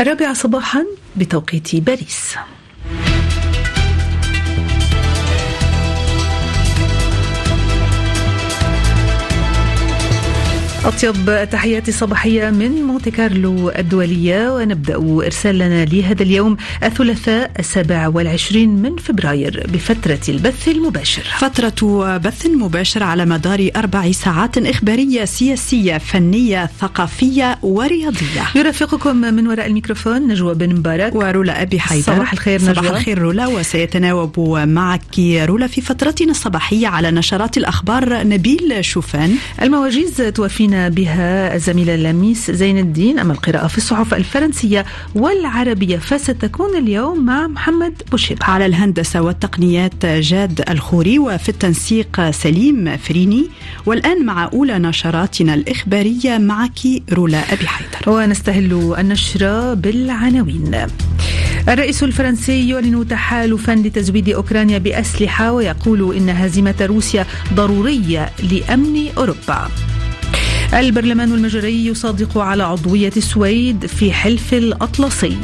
الرابعة صباحا بتوقيت باريس. أطيب تحياتي الصباحية من مونتي كارلو الدولية ونبدأ إرسالنا لهذا اليوم الثلاثاء السابع والعشرين من فبراير بفترة البث المباشر. فترة بث مباشر على مدار أربع ساعات إخبارية سياسية فنية ثقافية ورياضية. يرافقكم من وراء الميكروفون نجوى بن مبارك ورولا أبي حيدر. صباح الخير نجوى. صباح الخير رولا وسيتناوب معك رولا في فترتنا الصباحية على نشرات الأخبار نبيل شوفان. المواجيز توفينا بها الزميلة لميس زين الدين أما القراءة في الصحف الفرنسية والعربية فستكون اليوم مع محمد بوشيب على الهندسة والتقنيات جاد الخوري وفي التنسيق سليم فريني والآن مع أولى نشراتنا الإخبارية معك رولا أبي حيدر. ونستهل النشرة بالعناوين. الرئيس الفرنسي يعلن تحالفا لتزويد أوكرانيا بأسلحة ويقول إن هزيمة روسيا ضرورية لأمن أوروبا. البرلمان المجري يصادق على عضوية السويد في حلف الأطلسي.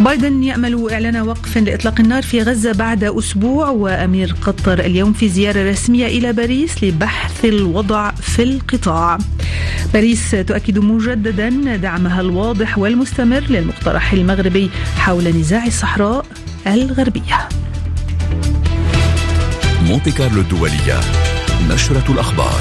بايدن يأمل إعلان وقف لإطلاق النار في غزة بعد أسبوع وأمير قطر اليوم في زيارة رسمية إلى باريس لبحث الوضع في القطاع. باريس تؤكد مجددا دعمها الواضح والمستمر للمقترح المغربي حول نزاع الصحراء الغربية. مونتي كارلو الدولية نشرة الأخبار.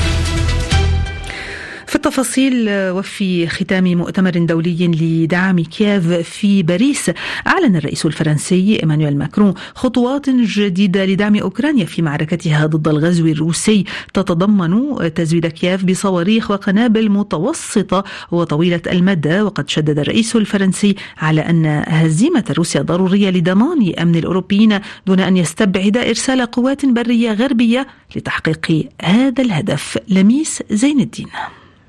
في التفاصيل وفي ختام مؤتمر دولي لدعم كييف في باريس أعلن الرئيس الفرنسي إيمانويل ماكرون خطوات جديدة لدعم أوكرانيا في معركتها ضد الغزو الروسي. تتضمن تزويد كييف بصواريخ وقنابل متوسطة وطويلة المدى. وقد شدد الرئيس الفرنسي على أن هزيمة روسيا ضرورية لضمان أمن الأوروبيين دون أن يستبعد إرسال قوات برية غربية لتحقيق هذا الهدف. لميس زين الدين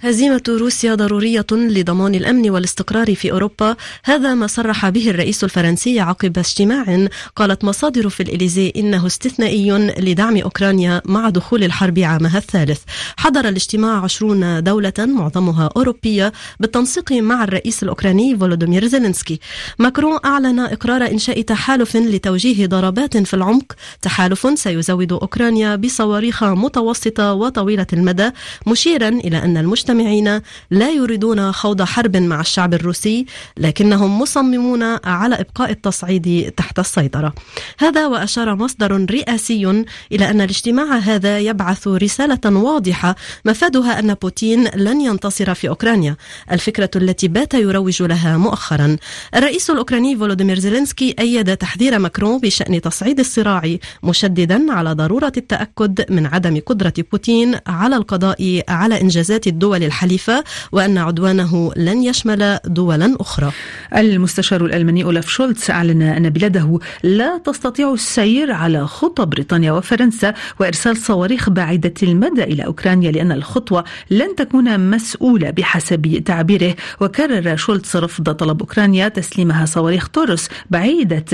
هزيمة روسيا ضرورية لضمان الأمن والاستقرار في أوروبا. هذا ما صرح به الرئيس الفرنسي عقب اجتماع قالت مصادر في الإليزي إنه استثنائي لدعم أوكرانيا مع دخول الحرب عامها الثالث. حضر الاجتماع عشرون دولة معظمها أوروبية بالتنسيق مع الرئيس الأوكراني فولوديمير زيلينسكي. ماكرون أعلن إقرار إنشاء تحالف لتوجيه ضربات في العمق. تحالف سيزود أوكرانيا بصواريخ متوسطة وطويلة المدى مشيرا إلى أن المجتمعين لا يريدون خوض حرب مع الشعب الروسي لكنهم مصممون على إبقاء التصعيد تحت السيطرة. هذا وأشار مصدر رئاسي إلى أن الاجتماع هذا يبعث رسالة واضحة مفادها أن بوتين لن ينتصر في أوكرانيا، الفكرة التي بات يروج لها مؤخرا. الرئيس الأوكراني فولوديمير زيلينسكي أيد تحذير ماكرون بشأن تصعيد الصراع مشددا على ضرورة التأكد من عدم قدرة بوتين على القضاء على إنجازات الدول الدول الحليفة وأن عدوانه لن يشمل دولا أخرى. المستشار الألماني أولاف شولتز أعلن أن بلاده لا تستطيع السير على خطى بريطانيا وفرنسا وإرسال صواريخ بعيدة المدى إلى أوكرانيا لأن الخطوة لن تكون مسؤولة بحسب تعبيره. وكرر شولتز رفض طلب أوكرانيا تسليمها صواريخ تورس بعيدة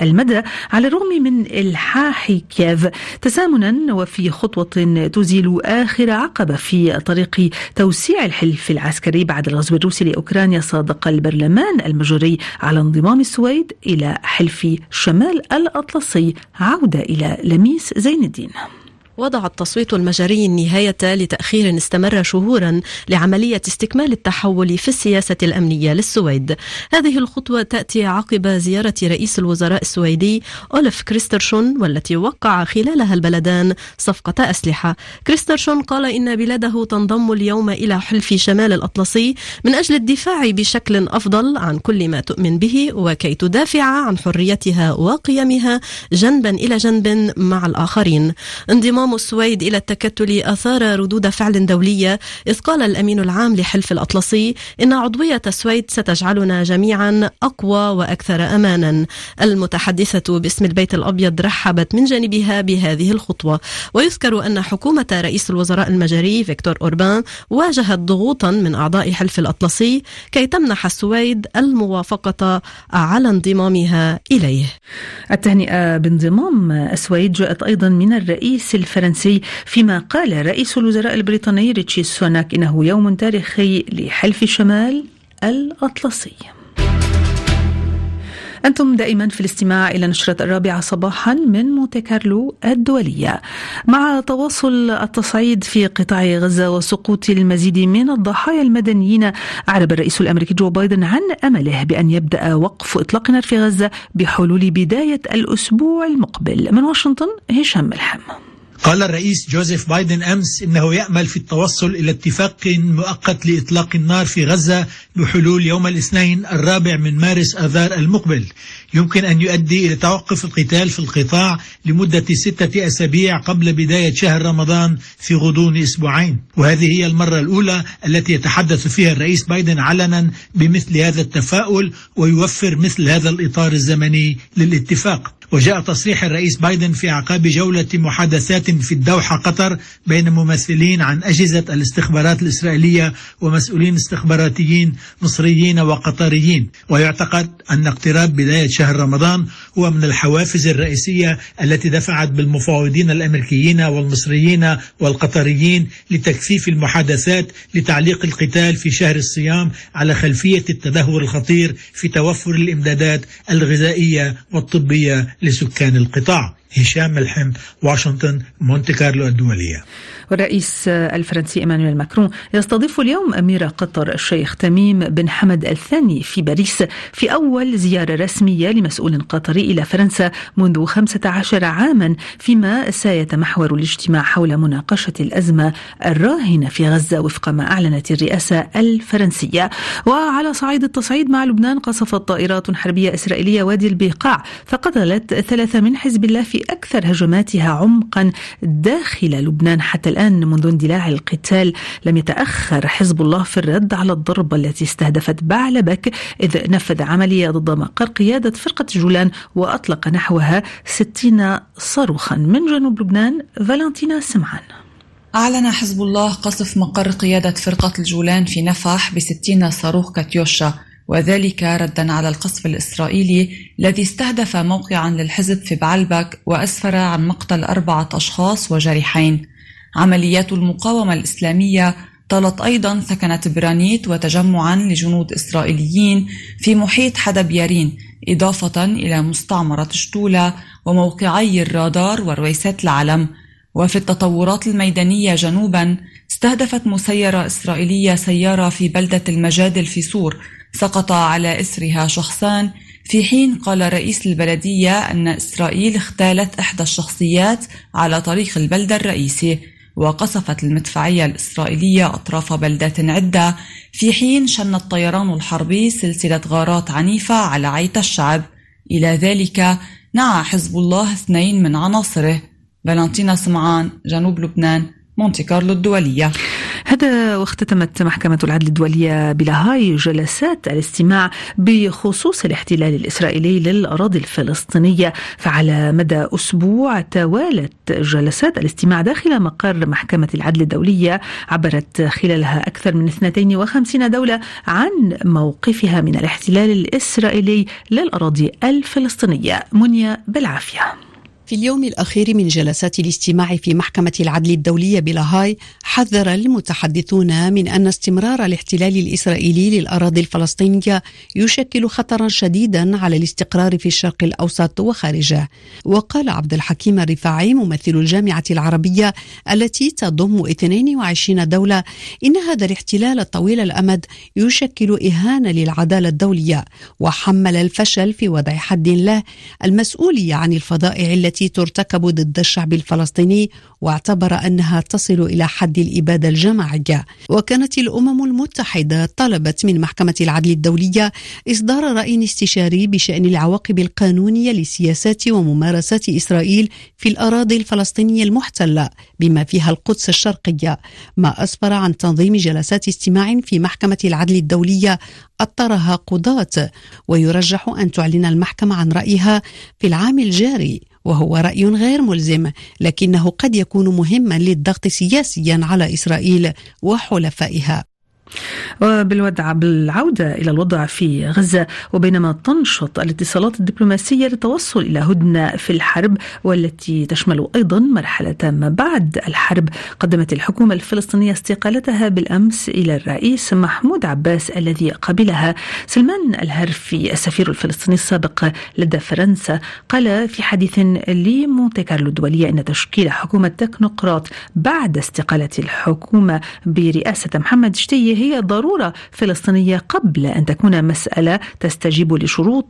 المدى على الرغم من إلحاح كييف. تسامنا وفي خطوة تزيل آخر عقبة في طريق توسيع الحلف العسكري بعد الغزو الروسي لأوكرانيا صادق البرلمان المجري على انضمام السويد إلى حلف شمال الأطلسي عودة إلى لميس زين الدين. وضع التصويت المجري النهاية لتأخير استمر شهورا لعملية استكمال التحول في السياسة الأمنية للسويد. هذه الخطوة تأتي عقب زيارة رئيس الوزراء السويدي أولف كريسترشون والتي وقع خلالها البلدان صفقة أسلحة. كريسترشون قال إن بلاده تنضم اليوم إلى حلف شمال الأطلسي من أجل الدفاع بشكل أفضل عن كل ما تؤمن به وكي تدافع عن حريتها وقيمها جنبا إلى جنب مع الآخرين. انضمام انضمام السويد إلى التكتل أثار ردود فعل دولية إذ قال الأمين العام لحلف الأطلسي إن عضوية السويد ستجعلنا جميعا أقوى وأكثر أمانا. المتحدثة باسم البيت الأبيض رحبت من جانبها بهذه الخطوة. ويذكر أن حكومة رئيس الوزراء المجري فيكتور أوربان واجهت ضغوطا من أعضاء حلف الأطلسي كي تمنح السويد الموافقة على انضمامها إليه. التهنئة بانضمام السويد جاءت أيضا من الرئيس الف الفرنسي فيما قال رئيس الوزراء البريطاني ريتشي سوناك إنه يوم تاريخي لحلف شمال الأطلسي. أنتم دائما في الاستماع إلى نشرة الرابعة صباحا من مونتي كارلو الدولية. مع تواصل التصعيد في قطاع غزة وسقوط المزيد من الضحايا المدنيين أعرب الرئيس الأمريكي جو بايدن عن أمله بأن يبدأ وقف إطلاق النار في غزة بحلول بداية الأسبوع المقبل. من واشنطن هشام ملحم. قال الرئيس جوزيف بايدن أمس إنه يأمل في التوصل إلى اتفاق مؤقت لإطلاق النار في غزة بحلول يوم الاثنين الرابع من مارس آذار المقبل. يمكن أن يؤدي إلى توقف القتال في القطاع لمدة ستة أسابيع قبل بداية شهر رمضان في غضون أسبوعين. وهذه هي المرة الأولى التي يتحدث فيها الرئيس بايدن علنا بمثل هذا التفاؤل ويوفر مثل هذا الإطار الزمني للاتفاق. وجاء تصريح الرئيس بايدن في أعقاب جولة محادثات في الدوحة قطر بين ممثلين عن أجهزة الاستخبارات الإسرائيلية ومسؤولين استخباراتيين مصريين وقطريين. ويعتقد أن اقتراب بداية شهر رمضان هو من الحوافز الرئيسية التي دفعت بالمفاوضين الأمريكيين والمصريين والقطريين لتكثيف المحادثات لتعليق القتال في شهر الصيام على خلفية التدهور الخطير في توفر الإمدادات الغذائية والطبية لسكان القطاع. هشام ملحم واشنطن مونتي كارلو الدولية. والرئيس الفرنسي إيمانويل ماكرون يستضيف اليوم أمير قطر الشيخ تميم بن حمد الثاني في باريس في أول زيارة رسمية لمسؤول قطري إلى فرنسا منذ 15 عاما فيما سيتمحور الاجتماع حول مناقشة الأزمة الراهنة في غزة وفق ما أعلنت الرئاسة الفرنسية. وعلى صعيد التصعيد مع لبنان قصفت طائرات حربية إسرائيلية وادي البقاع فقتلت ثلاثة من حزب الله في أكثر هجماتها عمقا داخل لبنان حتى الآن منذ اندلاع القتال لم يتأخر حزب الله في الرد على الضربة التي استهدفت بعلبك إذ نفذ عملية ضد مقر قيادة فرقة جولان وأطلق نحوها 60 صاروخا. من جنوب لبنان فالنتينا سمعان. أعلن حزب الله قصف مقر قيادة فرقة الجولان في نفح بستين صاروخ كاتيوشا وذلك ردا على القصف الإسرائيلي الذي استهدف موقعا للحزب في بعلبك وأسفر عن مقتل أربعة أشخاص وجريحين. عمليات المقاومة الإسلامية طالت أيضا ثكنة برانيت وتجمعا لجنود إسرائيليين في محيط حدب يارين إضافة إلى مستعمرة شتولة وموقعي الرادار ورويسات العلم وفي التطورات الميدانية جنوبا استهدفت مسيرة إسرائيلية سيارة في بلدة المجادل في سور سقط على إسرها شخصان. في حين قال رئيس البلدية أن إسرائيل اختالت إحدى الشخصيات على طريق البلدة الرئيسي. وقصفت المدفعية الإسرائيلية أطراف بلدات عدة. في حين شن الطيران الحربي سلسلة غارات عنيفة على عيت الشعب. إلى ذلك نعى حزب الله اثنين من عناصره. فالنتينا سمعان جنوب لبنان مونتي كارلو الدولية. هذا واختتمت محكمة العدل الدولية بلاهاي جلسات الاستماع بخصوص الاحتلال الإسرائيلي للأراضي الفلسطينية. فعلى مدى أسبوع توالت جلسات الاستماع داخل مقر محكمة العدل الدولية عبرت خلالها أكثر من 52 دولة عن موقفها من الاحتلال الإسرائيلي للأراضي الفلسطينية. منيا بالعافية. في اليوم الأخير من جلسات الاستماع في محكمة العدل الدولية بلاهاي حذر المتحدثون من أن استمرار الاحتلال الإسرائيلي للأراضي الفلسطينية يشكل خطرا شديدا على الاستقرار في الشرق الأوسط وخارجه. وقال عبد الحكيم الرفاعي ممثل الجامعة العربية التي تضم 22 دولة إن هذا الاحتلال الطويل الأمد يشكل إهانة للعدالة الدولية وحمل الفشل في وضع حد له المسؤولية عن الفضائع التي التي ترتكب ضد الشعب الفلسطيني واعتبر أنها تصل إلى حد الإبادة الجماعية. وكانت الأمم المتحدة طلبت من محكمة العدل الدولية إصدار رأي استشاري بشأن العواقب القانونية لسياسات وممارسات إسرائيل في الأراضي الفلسطينية المحتلة بما فيها القدس الشرقية ما أسفر عن تنظيم جلسات استماع في محكمة العدل الدولية اضطرها قضاة. ويرجح أن تعلن المحكمة عن رأيها في العام الجاري. وهو رأي غير ملزم لكنه قد يكون مهما للضغط سياسيا على إسرائيل وحلفائها. وبالودع بالعودة إلى الوضع في غزة وبينما تنشط الاتصالات الدبلوماسية للتوصل إلى هدنة في الحرب والتي تشمل أيضا مرحلة ما بعد الحرب. قدمت الحكومة الفلسطينية استقالتها بالأمس إلى الرئيس محمود عباس الذي قبلها. سلمان الهرفي السفير الفلسطيني السابق لدى فرنسا قال في حديث لمونتي كارلو الدولية أن تشكيل حكومة تكنوقراط بعد استقالة الحكومة برئاسة محمد شتي هي ضرورة فلسطينية قبل أن تكون مسألة تستجيب لشروط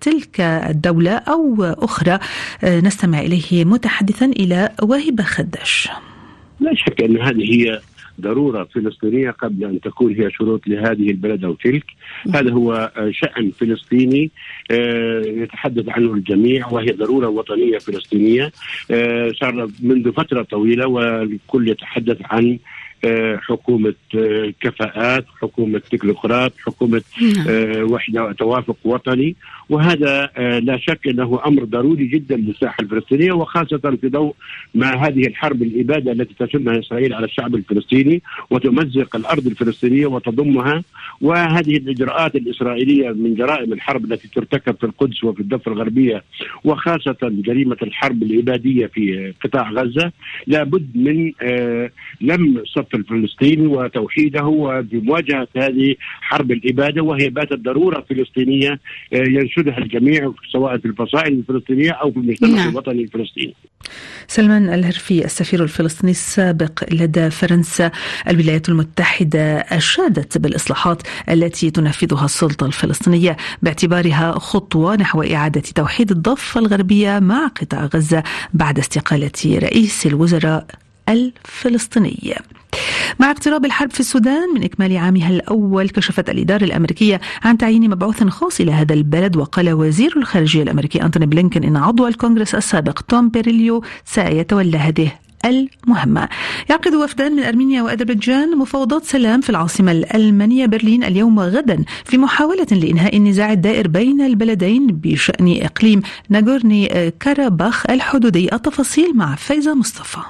تلك الدولة أو أخرى. نستمع إليه متحدثا إلى واهب خدش لا شك أن هذه هي ضرورة فلسطينية قبل أن تكون هي شروط لهذه البلد أو تلك. هذا هو شأن فلسطيني. يتحدث عنه الجميع وهي ضرورة وطنية فلسطينية. صار منذ فترة طويلة والكل يتحدث عن حكومة كفاءات حكومة تكنوقراط حكومة وحدة توافق وطني. وهذا لا شك أنه أمر ضروري جدا للساحة الفلسطينية وخاصة في ضوء ما هذه الحرب الإبادة التي تشنها إسرائيل على الشعب الفلسطيني وتمزق الأرض الفلسطينية وتضمها. وهذه الإجراءات الإسرائيلية من جرائم الحرب التي ترتكب في القدس وفي الضفة الغربية وخاصة جريمة الحرب الإبادية في قطاع غزة لابد من لم صف الفلسطيني وتوحيده وبمواجهة هذه حرب الإبادة وهي باتت ضرورة فلسطينية ينشدها الجميع سواء في الفصائل الفلسطينية أو في المجتمع نعم. الوطني الفلسطيني سلمان الهرفي السفير الفلسطيني السابق لدى فرنسا الولايات المتحدة أشادت بالإصلاحات التي تنفذها السلطة الفلسطينية باعتبارها خطوة نحو إعادة توحيد الضفة الغربية مع قطاع غزة بعد استقالة رئيس الوزراء الفلسطيني مع اقتراب الحرب في السودان من إكمال عامها الأول كشفت الإدارة الأمريكية عن تعيين مبعوث خاص إلى هذا البلد وقال وزير الخارجية الأمريكي أنتوني بلينكن إن عضو الكونغرس السابق توم بيريليو سيتولى هذه المهمة. يعقد وفدان من أرمينيا وأذربيجان مفاوضات سلام في العاصمة الألمانية برلين اليوم وغدا في محاولة لإنهاء النزاع الدائر بين البلدين بشأن إقليم ناغورني كاراباخ الحدودي. التفاصيل مع فايزة مصطفى.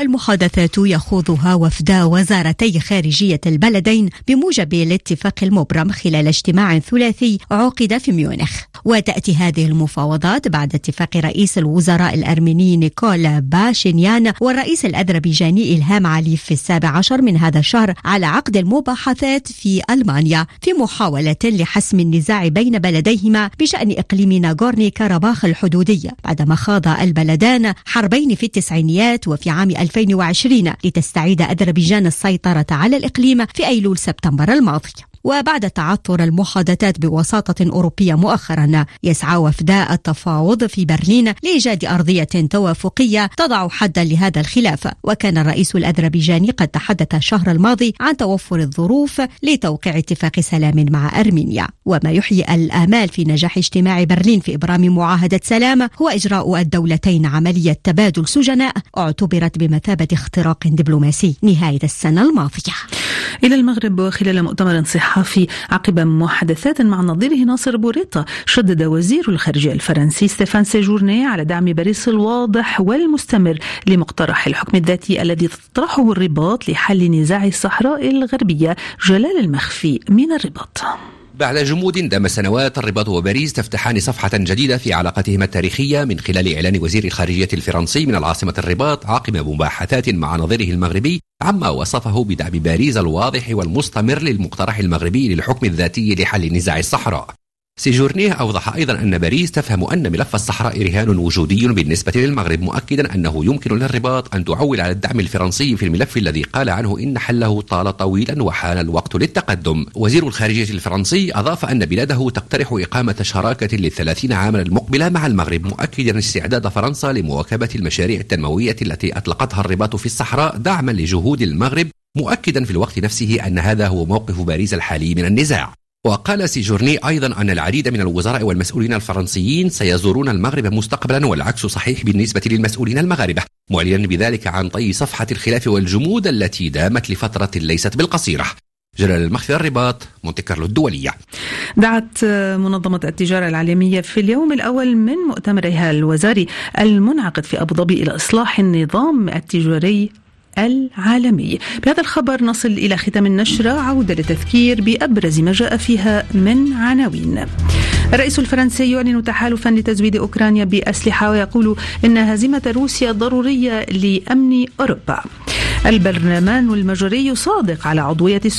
المحادثات يخوضها وفدا وزارتي خارجية البلدين بموجب الاتفاق المبرم خلال اجتماع ثلاثي عقد في ميونخ. وتأتي هذه المفاوضات بعد اتفاق رئيس الوزراء الأرميني نيكولا باشينيان والرئيس الأذربيجاني إلهام علي في السابع عشر من هذا الشهر على عقد المباحثات في ألمانيا في محاولة لحسم النزاع بين بلديهما بشأن إقليم ناغورني كاراباخ الحدودي. بعدما خاض البلدان حربين في التسعينيات وفي عام 2020 لتستعيد أذربيجان السيطرة على الإقليم في أيلول سبتمبر الماضي. وبعد تعثر المحادثات بوساطة أوروبية مؤخرا يسعى وفداء التفاوض في برلين لإيجاد أرضية توافقية تضع حدا لهذا الخلاف. وكان الرئيس الأذربيجاني قد تحدث الشهر الماضي عن توفر الظروف لتوقيع اتفاق سلام مع أرمينيا. وما يحيي الآمال في نجاح اجتماع برلين في إبرام معاهدة سلام هو إجراء الدولتين عملية تبادل سجناء اعتبرت بمثابة اختراق دبلوماسي نهاية السنة الماضية. إلى المغرب وخلال مؤتمر صحفي عقب محادثات مع نظيره ناصر بوريطة شدد وزير الخارجية الفرنسي ستيفان سيجورني على دعم باريس الواضح والمستمر لمقترح الحكم الذاتي الذي تطرحه الرباط لحل نزاع الصحراء الغربية جلال المخفي من الرباط. بعد جمود دام سنوات الرباط وباريس تفتحان صفحة جديدة في علاقتهما التاريخية من خلال إعلان وزير الخارجية الفرنسي من العاصمة الرباط عقب مباحثات مع نظيره المغربي عما وصفه بدعم باريس الواضح والمستمر للمقترح المغربي للحكم الذاتي لحل نزاع الصحراء. سيجورنيه أوضح أيضا أن باريس تفهم أن ملف الصحراء رهان وجودي بالنسبة للمغرب مؤكدا أنه يمكن للرباط أن تعول على الدعم الفرنسي في الملف الذي قال عنه إن حله طال طويلا وحان الوقت للتقدم. وزير الخارجية الفرنسي أضاف أن بلاده تقترح إقامة شراكة للثلاثين عاما المقبلة مع المغرب مؤكدا استعداد فرنسا لمواكبة المشاريع التنموية التي أطلقتها الرباط في الصحراء دعما لجهود المغرب مؤكدا في الوقت نفسه أن هذا هو موقف باريس الحالي من النزاع. وقال سيجورني أيضا أن العديد من الوزراء والمسؤولين الفرنسيين سيزورون المغرب مستقبلا والعكس صحيح بالنسبة للمسؤولين المغاربة معلنا بذلك عن طي صفحة الخلاف والجمود التي دامت لفترة ليست بالقصيرة. جلال المخفي الرباط مونتي كارلو الدولية. دعت منظمة التجارة العالمية في اليوم الأول من مؤتمرها الوزاري المنعقد في أبو ظبي إلى إصلاح النظام التجاري العالمي. بهذا الخبر نصل إلى ختام النشرة. عودة لتذكير بأبرز ما جاء فيها من عناوين. الرئيس الفرنسي يعلن تحالفا لتزويد أوكرانيا بأسلحة ويقول إن هزيمة روسيا ضرورية لأمن أوروبا. البرلمان المجري يصادق على عضوية السويد